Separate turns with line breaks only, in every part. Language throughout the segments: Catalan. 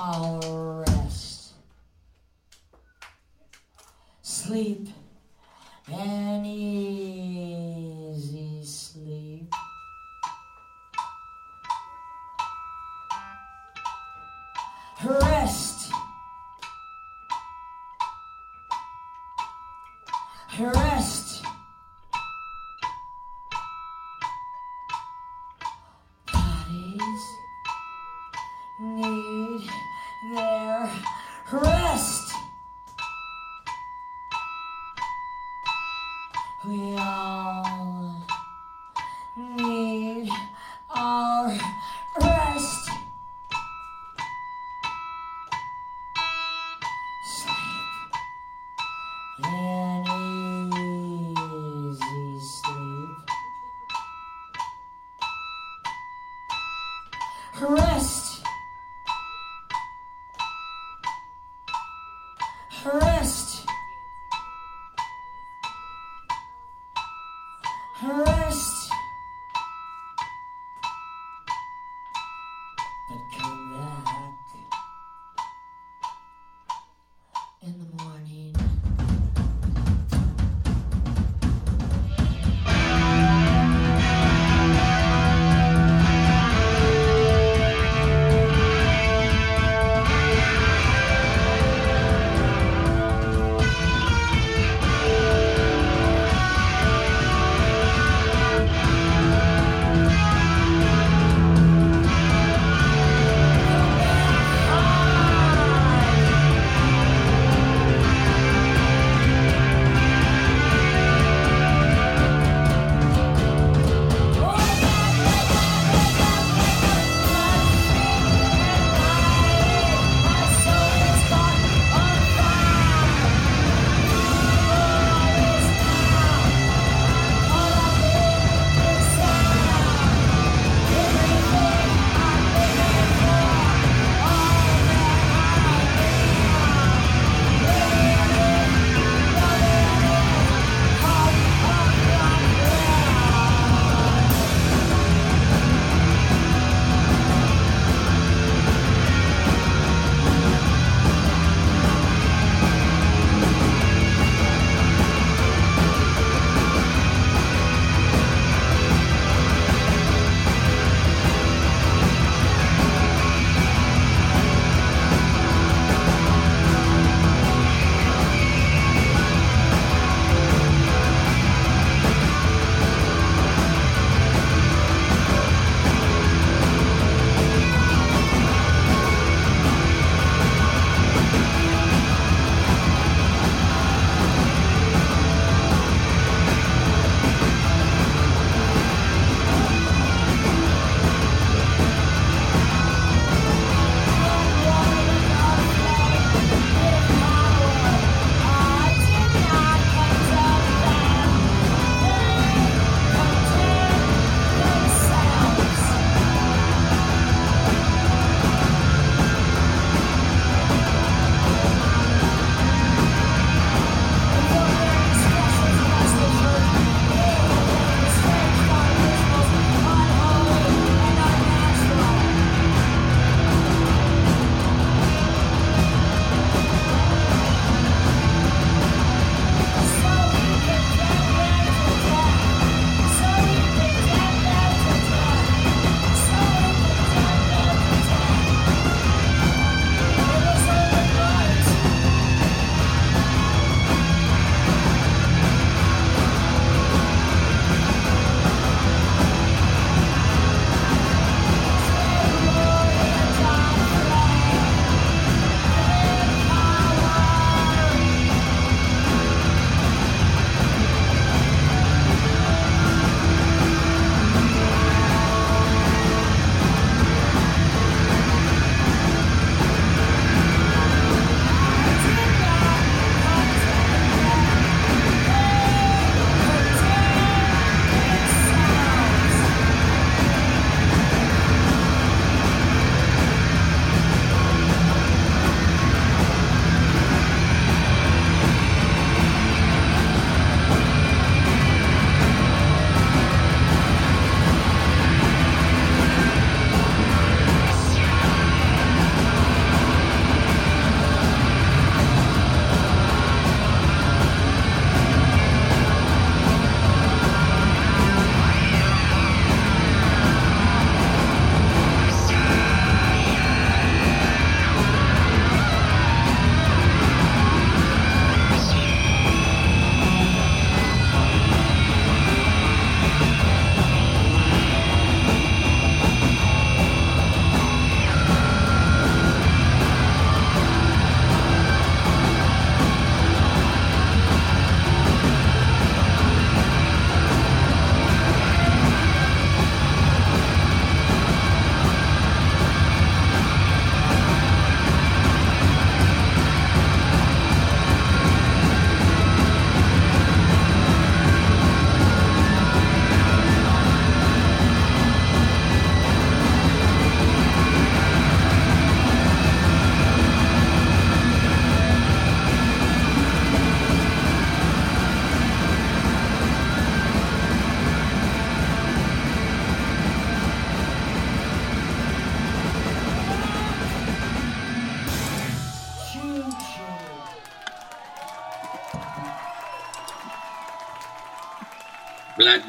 I'll rest. Sleep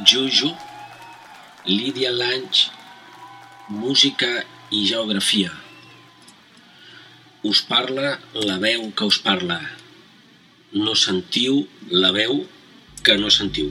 Juju, Lídia Lange, Música i Geografia. Us parla la veu que us parla. No sentiu la veu que no sentiu.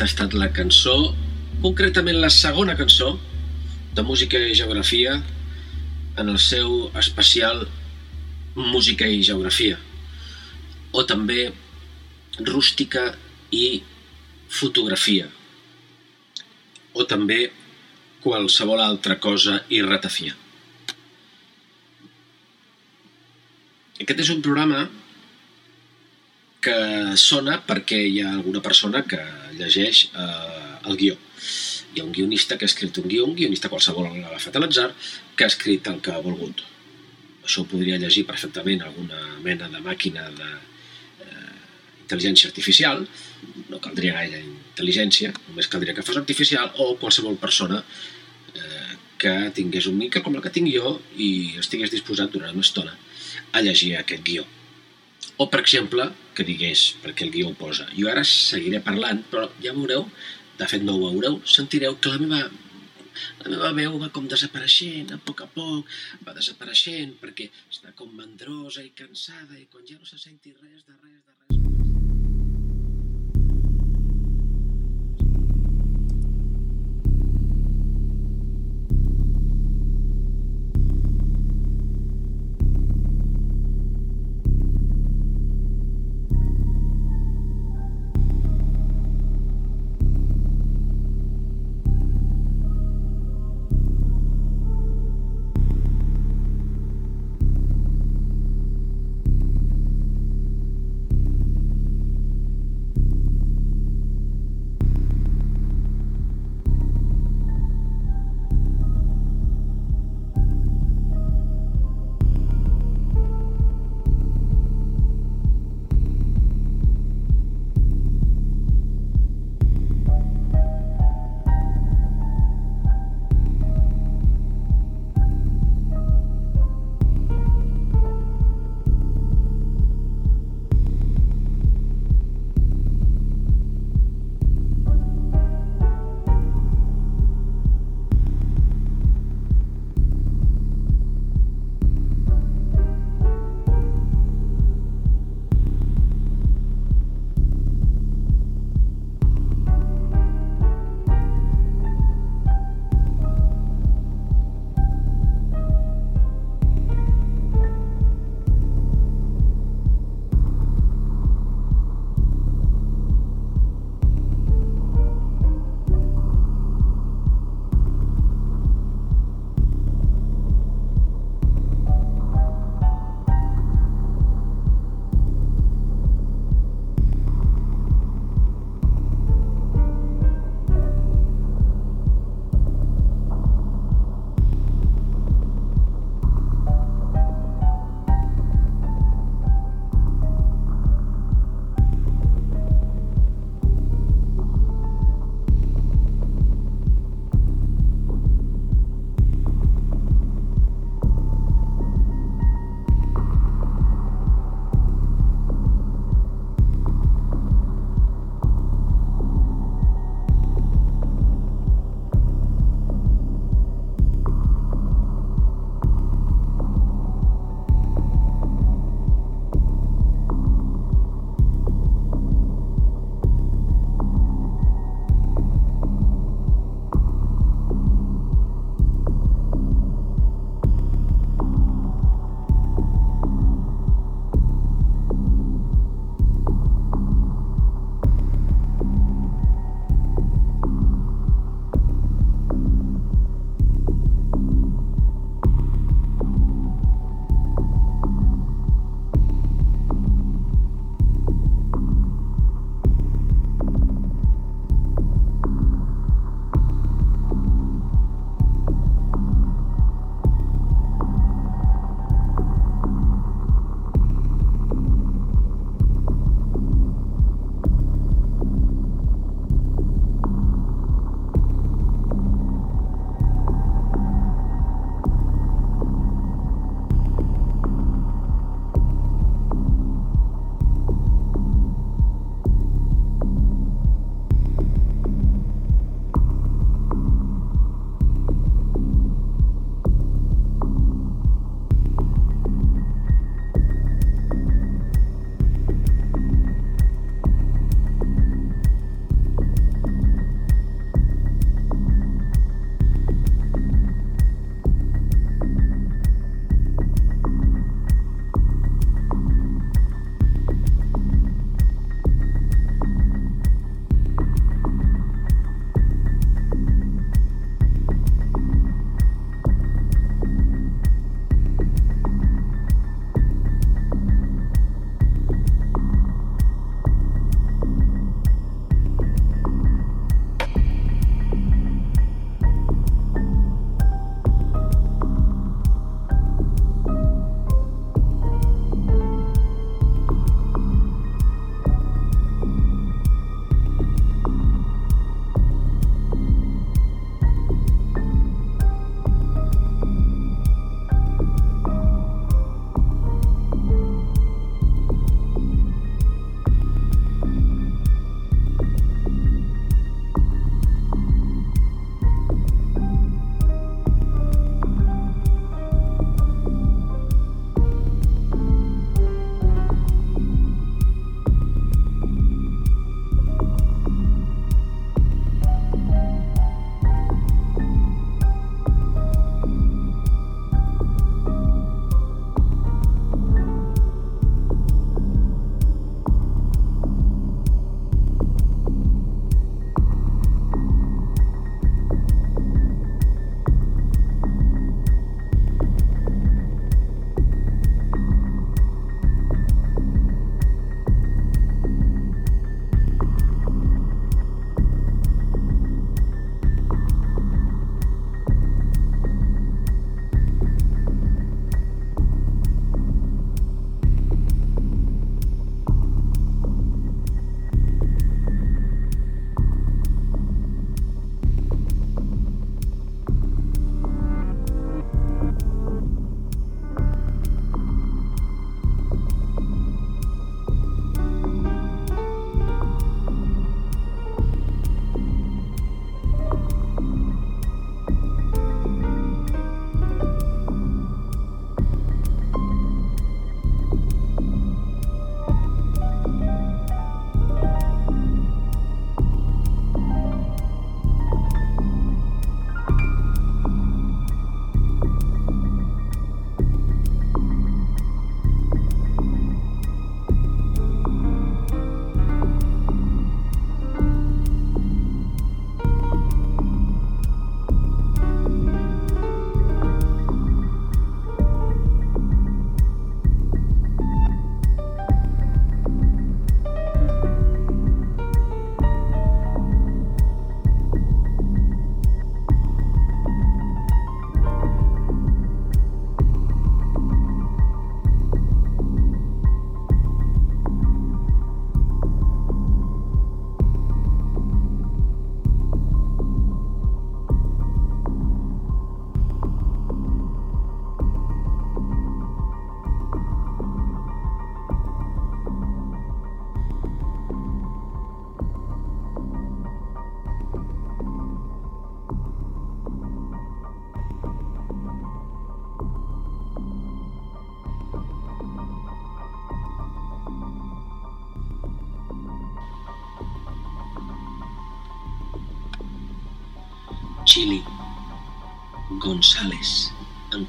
Aquesta ha estat la cançó concretament la segona cançó de música i geografia en el seu especial música i geografia o també rústica i fotografia o també qualsevol altra cosa i ratafia. Aquest és un programa que sona perquè hi ha alguna persona que llegeix eh, el guió. Hi ha un guionista que ha escrit un guió, un guionista qualsevol l'ha agafat a l'atzar, que ha escrit el que ha volgut. Això ho podria llegir perfectament alguna mena de màquina de, eh, intel·ligència artificial, no caldria gaire intel·ligència, només caldria que fos artificial, o qualsevol persona eh, que tingués un mica com el que tinc jo i estigués disposat durant una estona a llegir aquest guió. O, per exemple, que digués, perquè el guió ho posa, jo ara seguiré parlant, però ja veureu, de fet no ho veureu, sentireu que la meva, la meva veu va com desapareixent, a poc a poc, va desapareixent, perquè està com mandrosa i cansada, i quan ja no se senti res de res de res...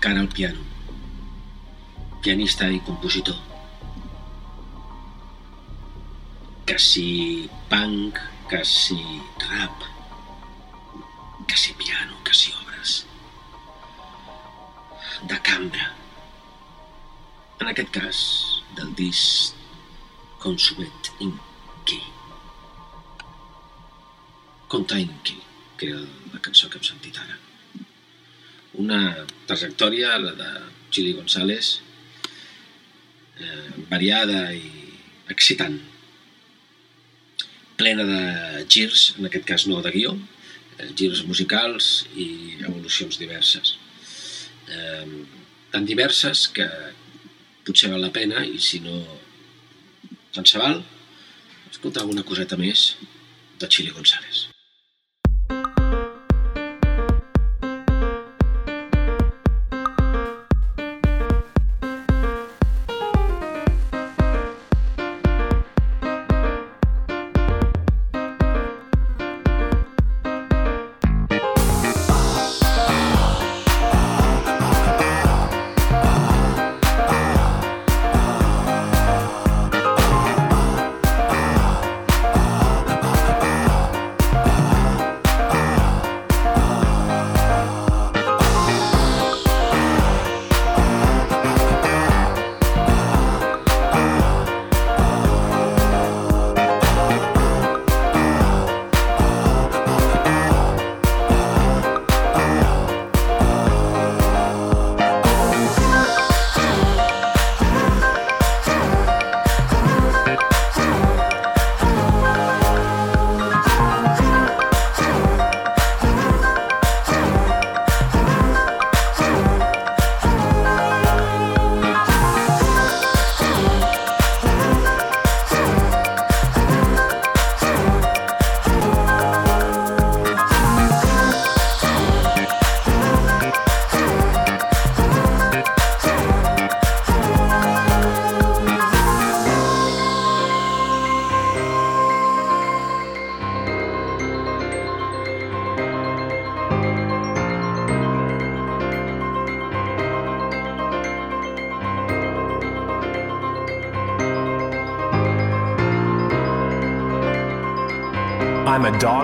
encara al piano. Pianista i compositor. Que si punk, que si rap, que si piano, que si obres. De cambra. En aquest cas, del disc Consumet Inky. Contain Inky, que era la cançó que hem sentit ara. Una trajectòria, la de Chili González, eh, variada i excitant. Plena de girs, en aquest cas no de guió, eh, girs musicals i evolucions diverses. Eh, tan diverses que potser val la pena i si no tant se val, escoltar alguna coseta més de Chili González.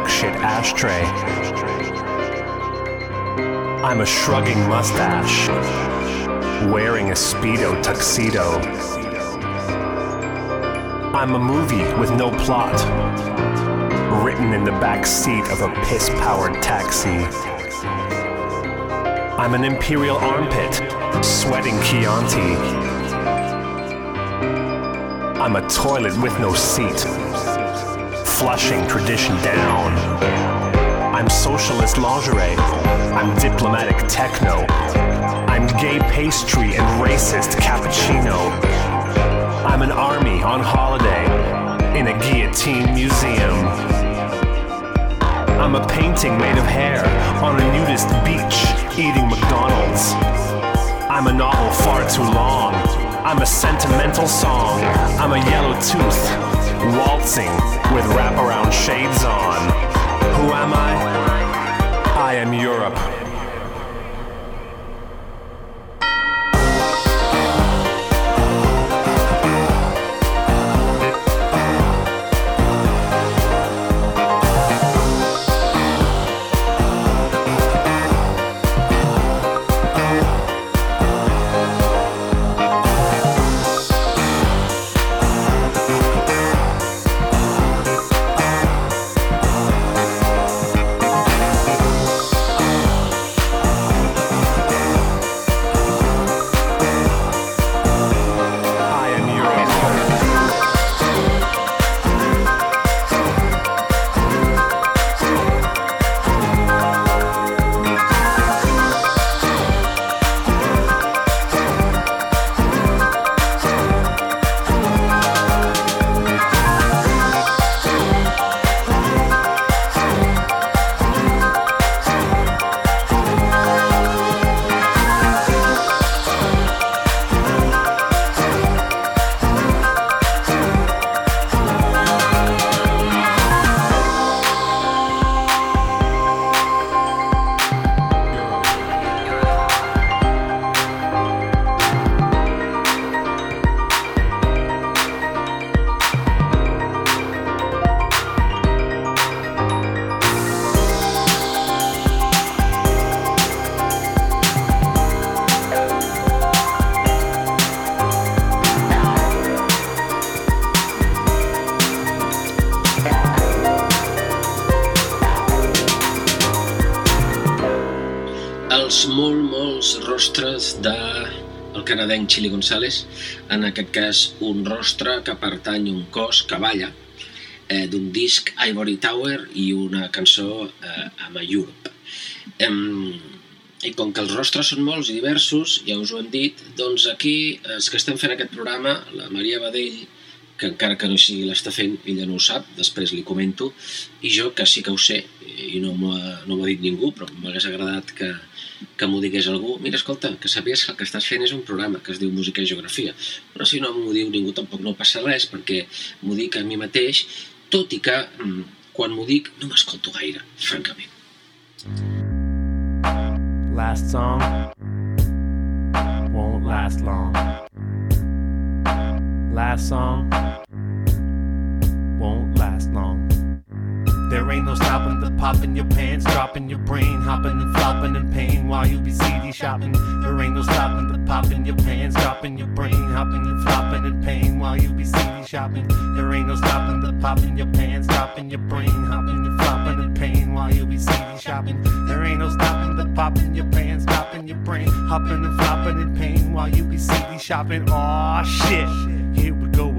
Shit ashtray. I'm a shrugging mustache, wearing a Speedo tuxedo. I'm a movie with no plot, written in the back seat of a piss powered taxi. I'm an imperial armpit, sweating Chianti. I'm a toilet with no seat flushing tradition down. I'm socialist lingerie. I'm diplomatic techno. I'm gay pastry and racist cappuccino. I'm an army on holiday in a guillotine museum. I'm a painting made of hair on a nudist beach eating McDonald's. I'm a novel far too long. I'm a sentimental song. I'm a yellow tooth waltzing with wraparound shades on. Who am I? I am Europe.
Canadenc Chili González, en aquest cas un rostre que pertany a un cos que balla, eh, d'un disc Ivory Tower i una cançó eh, Ama Europe. Em, I com que els rostres són molts i diversos, ja us ho hem dit, doncs aquí, els que estem fent aquest programa, la Maria Badell, que encara que no sigui l'està fent, ella no ho sap, després li comento, i jo que sí que ho sé, i no m'ho ha, no ha dit ningú, però m'hagués agradat que, que m'ho digués algú. Mira, escolta, que sabies que el que estàs fent és un programa que es diu Música i Geografia, però si no m'ho diu ningú tampoc no passa res, perquè m'ho dic a mi mateix, tot i que mm, quan m'ho dic no m'escolto gaire, francament.
Last song won't last long. Last song won't last long. There ain't no stopping the pop in your pants, dropping your brain, hopping and flopping in pain while you be CD shopping. There ain't no stopping the pop in your pants, dropping your brain, hopping and flopping in pain while you be CD shopping. There ain't no stopping the pop in your pants, dropping your brain, hopping and flopping in pain while you be CD shopping. There ain't no stopping the pop in your pants, dropping your brain, hopping and flopping in pain while you be CD shopping. Aw shit, here we go.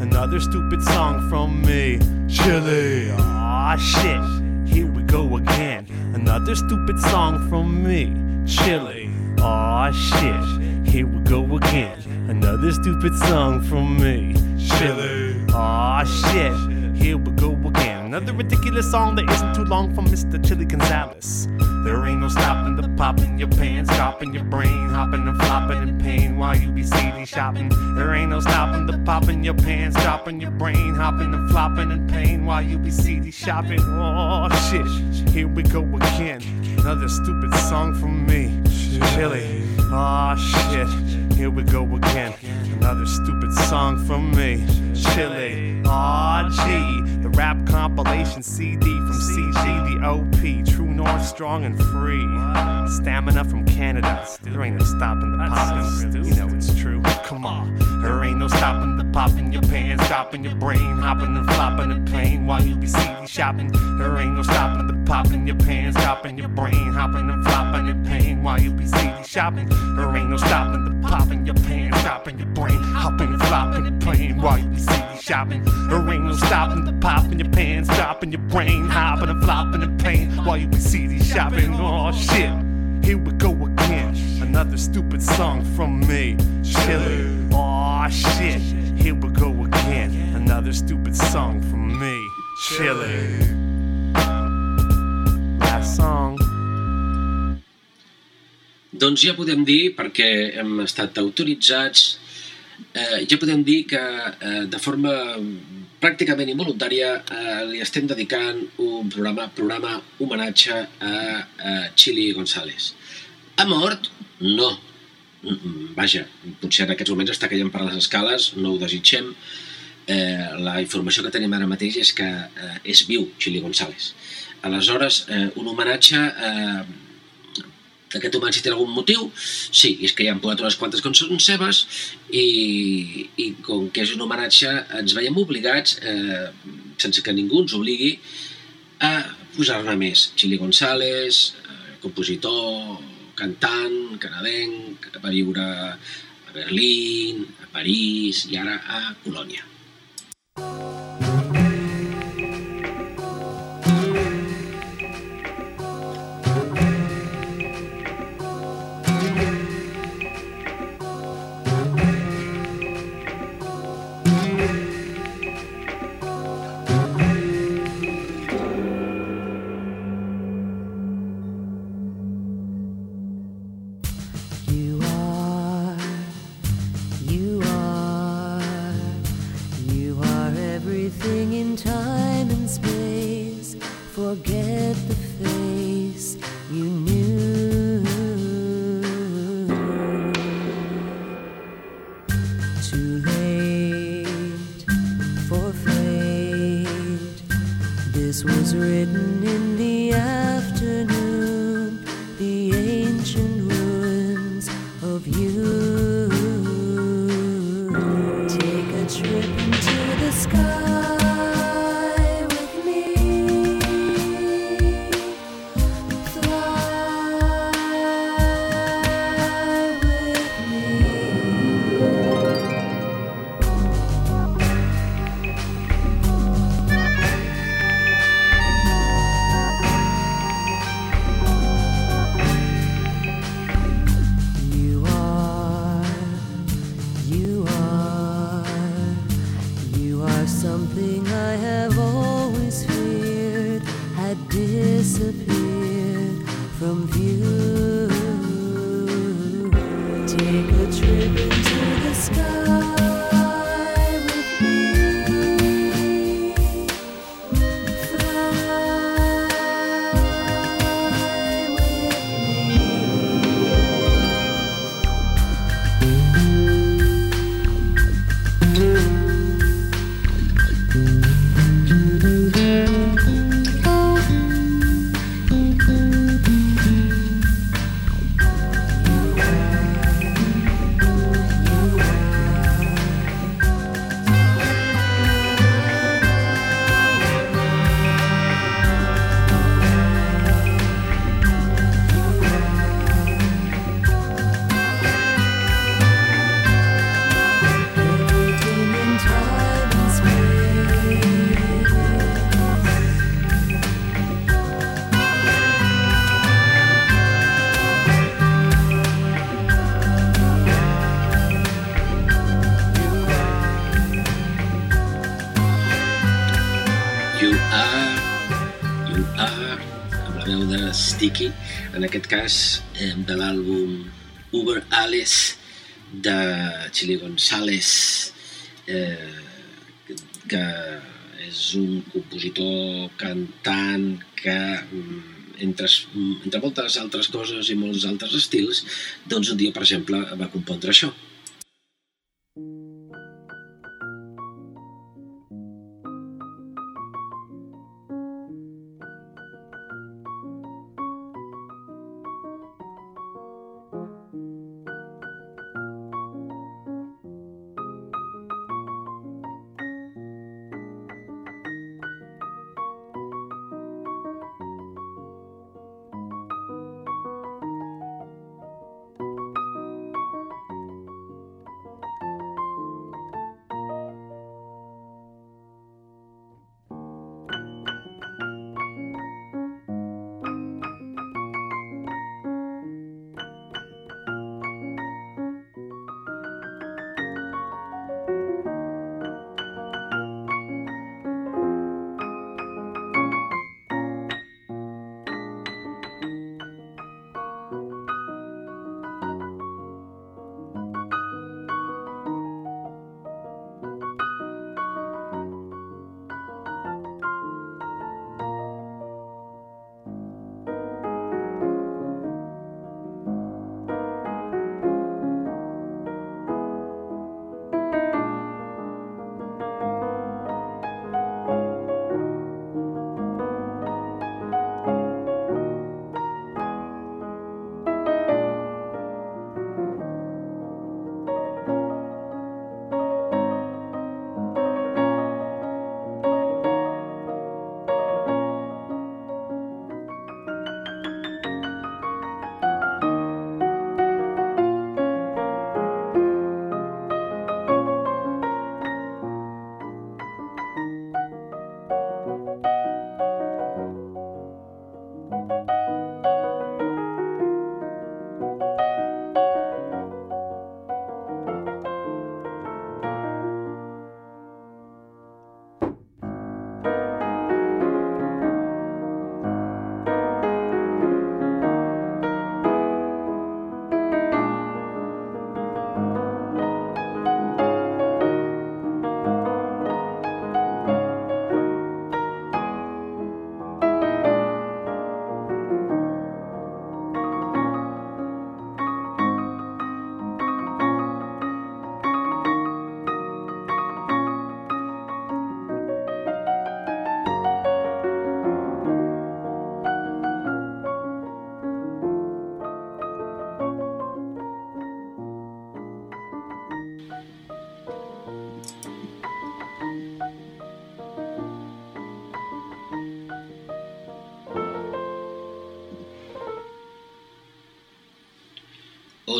Another stupid song from me, Chili. Aw shit, here we go again. Another stupid song from me, Chili. Aw shit, here we go again. Another stupid song from me, Chili. Aw shit, here we go again. Another ridiculous song that isn't too long from Mr. Chili Gonzalez. There ain't no stopping the pop in your pants, dropping your brain, hopping and flopping in pain while you be CD shopping. There ain't no stopping the pop in your pants, dropping your brain, hopping and flopping in pain while you be CD shopping. Oh shit, here we go again. Another stupid song from me, Chili. Oh shit, here we go again. Another stupid song from me, Chili. Aw gee, the rap compilation CD from CG, the OP, True North, strong and free. Stamina from Canada. There ain't no stopping the popping. You know it's true. Come on. There ain't no stopping the pop in your pants, dropping your brain, hopping and flopping in pain while you be CD shopping. There ain't no stopping the pop in your pants, dropping your brain, hopping and flopping in pain while you be CD shopping. There ain't no stopping the pop in your pants, dropping your brain, hopping flopping in pain while you be CD shopping. There ain't no stopping the pop in your pants, dropping your brain, hopping and flopping in pain while you be CD shopping. Oh shit, here we go again. Another stupid song from me, Chili. Oh shit, here we go again. Another stupid song from me, Chili. Last song.
Doncs ja podem dir, perquè hem estat autoritzats, eh, ja podem dir que eh, de forma pràcticament involuntària eh, li estem dedicant un programa, programa homenatge a, a Chili González. Ha mort? No. Vaja, potser en aquests moments està caient per les escales, no ho desitgem. Eh, la informació que tenim ara mateix és que eh, és viu Chili González. Aleshores, eh, un homenatge eh, aquest si té algun motiu, sí, és que hi han posat unes quantes cançons seves i, i com que és un homenatge ens veiem obligats, eh, sense que ningú ens obligui, a posar-ne més. Chili González, eh, compositor, cantant, canadenc, va viure a Berlín, a París i ara a Colònia.
You you.
Cas eh, de l'àlbum Uber Alice de Chili González, eh, que és un compositor cantant que mm, entre, entre moltes altres coses i molts altres estils, doncs un dia, per exemple, va compondre això.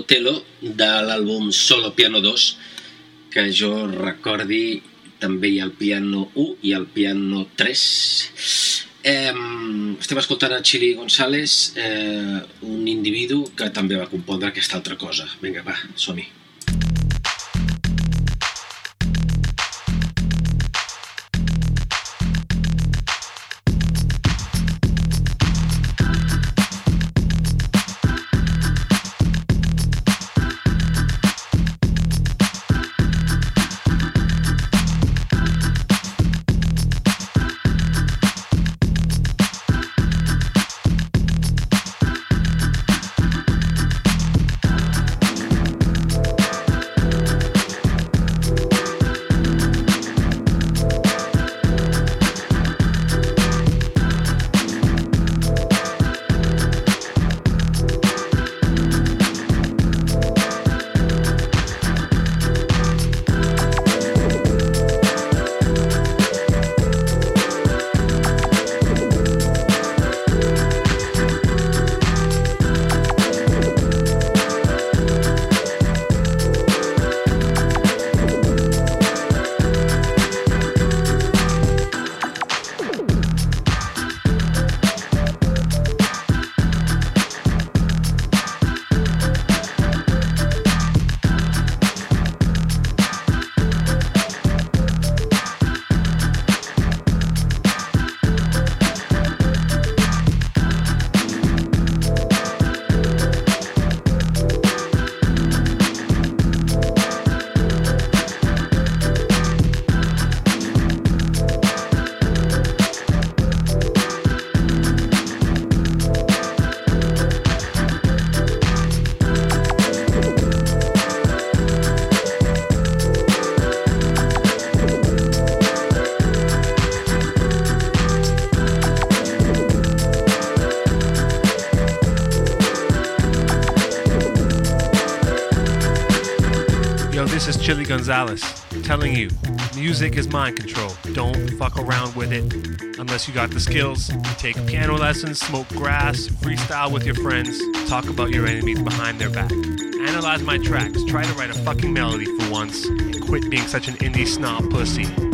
Otelo de l'àlbum Solo Piano 2 que jo recordi també hi ha el piano 1 i el piano 3 eh, estem escoltant a Chili González eh, un individu que també va compondre aquesta altra cosa. Vinga va, som-hi
Chili Gonzalez telling you music is mind control. Don't fuck around with it unless you got the skills. Take piano lessons, smoke grass, freestyle with your friends, talk about your enemies behind their back. Analyze my tracks, try to write a fucking melody for once, and quit being such an indie snob pussy.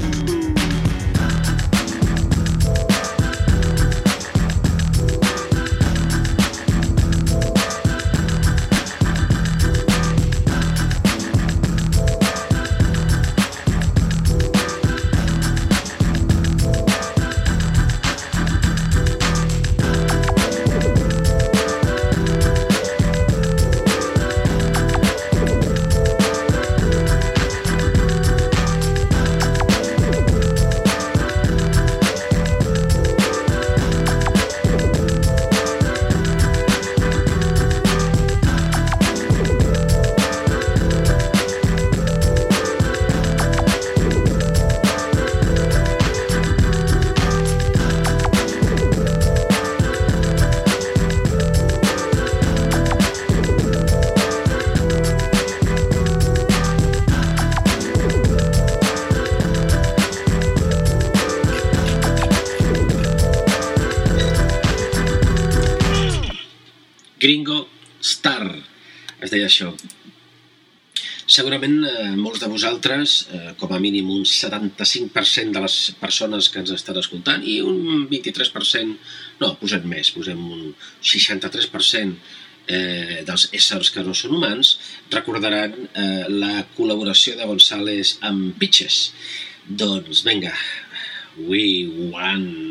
deia això. Segurament eh, molts de vosaltres, eh, com a mínim un 75% de les persones que ens estan escoltant i un 23%, no, posem més, posem un 63% eh, dels éssers que no són humans, recordaran eh, la col·laboració de González amb Pitches. Doncs vinga, we want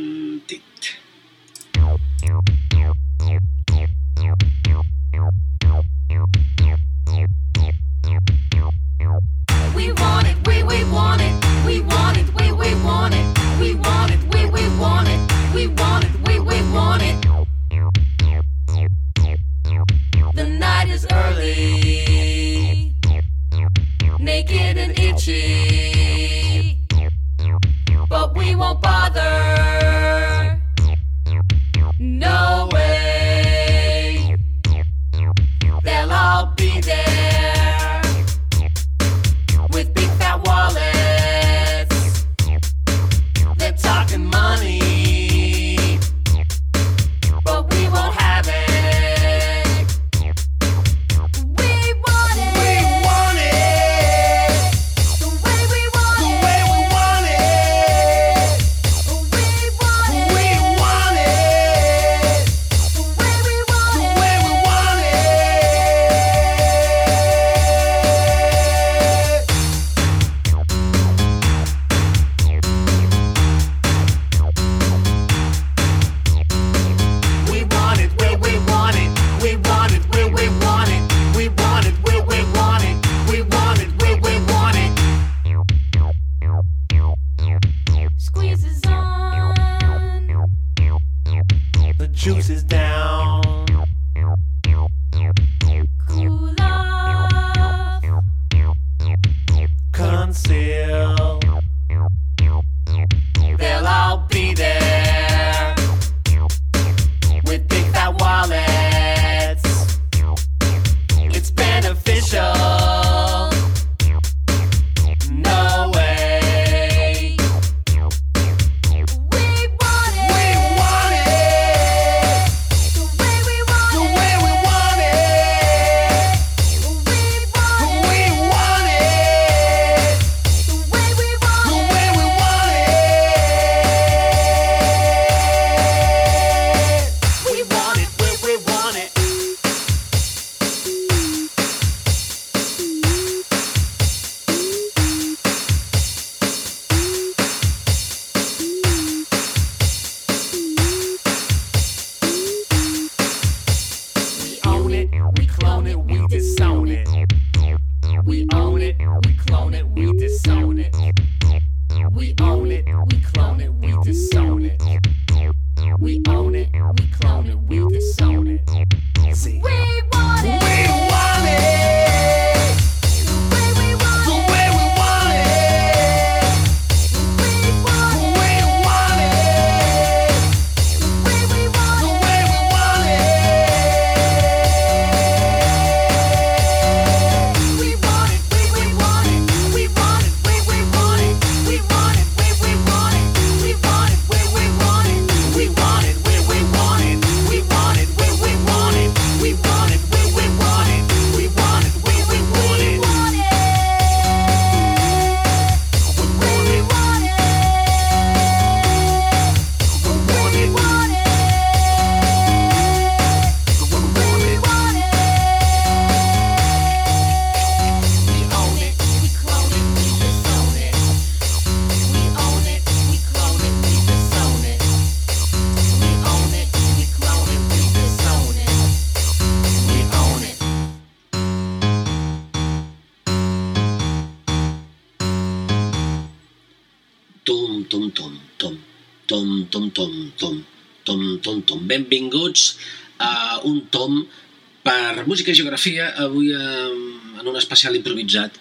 música i geografia, avui eh, en un especial improvisat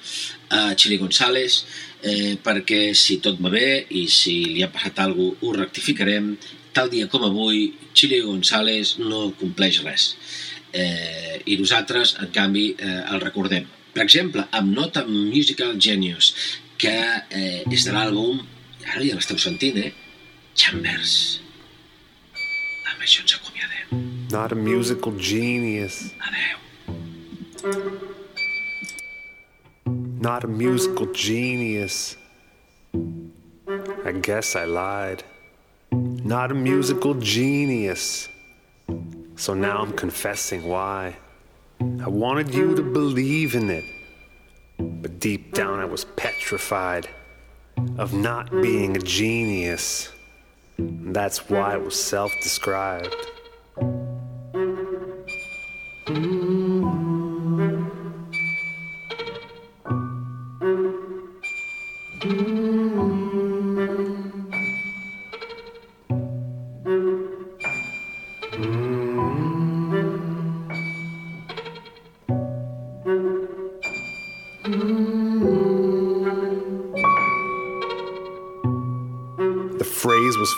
a Xili González, eh, perquè si tot va bé i si li ha passat alguna cosa ho rectificarem, tal dia com avui Xili González no compleix res. Eh, I nosaltres, en canvi, eh, el recordem. Per exemple, amb Not a Musical Genius, que eh, és de l'àlbum, ara ja l'esteu sentint, eh? Chambers. Amb això ens acomiadem.
Not a musical genius.
Adeu.
Not a musical genius. I guess I lied. Not a musical genius. So now I'm confessing why. I wanted you to believe in it. But deep down I was petrified of not being a genius. That's why it was self described.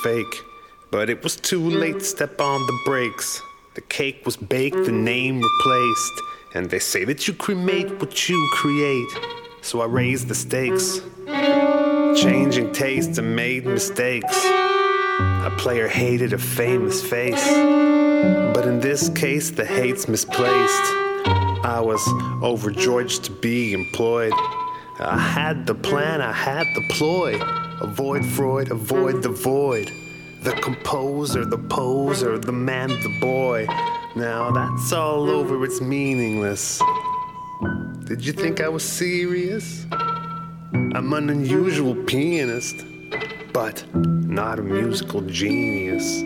Fake, but it was too late to step on the brakes. The cake was baked, the name replaced, and they say that you cremate what you create. So I raised the stakes, changing tastes and made mistakes. A player hated a famous face, but in this case, the hate's misplaced. I was overjoyed to be employed. I had the plan, I had the ploy. Avoid Freud, avoid the void. The composer, the poser, the man, the boy. Now that's all over, it's meaningless. Did you think I was serious? I'm an unusual pianist, but not a musical genius.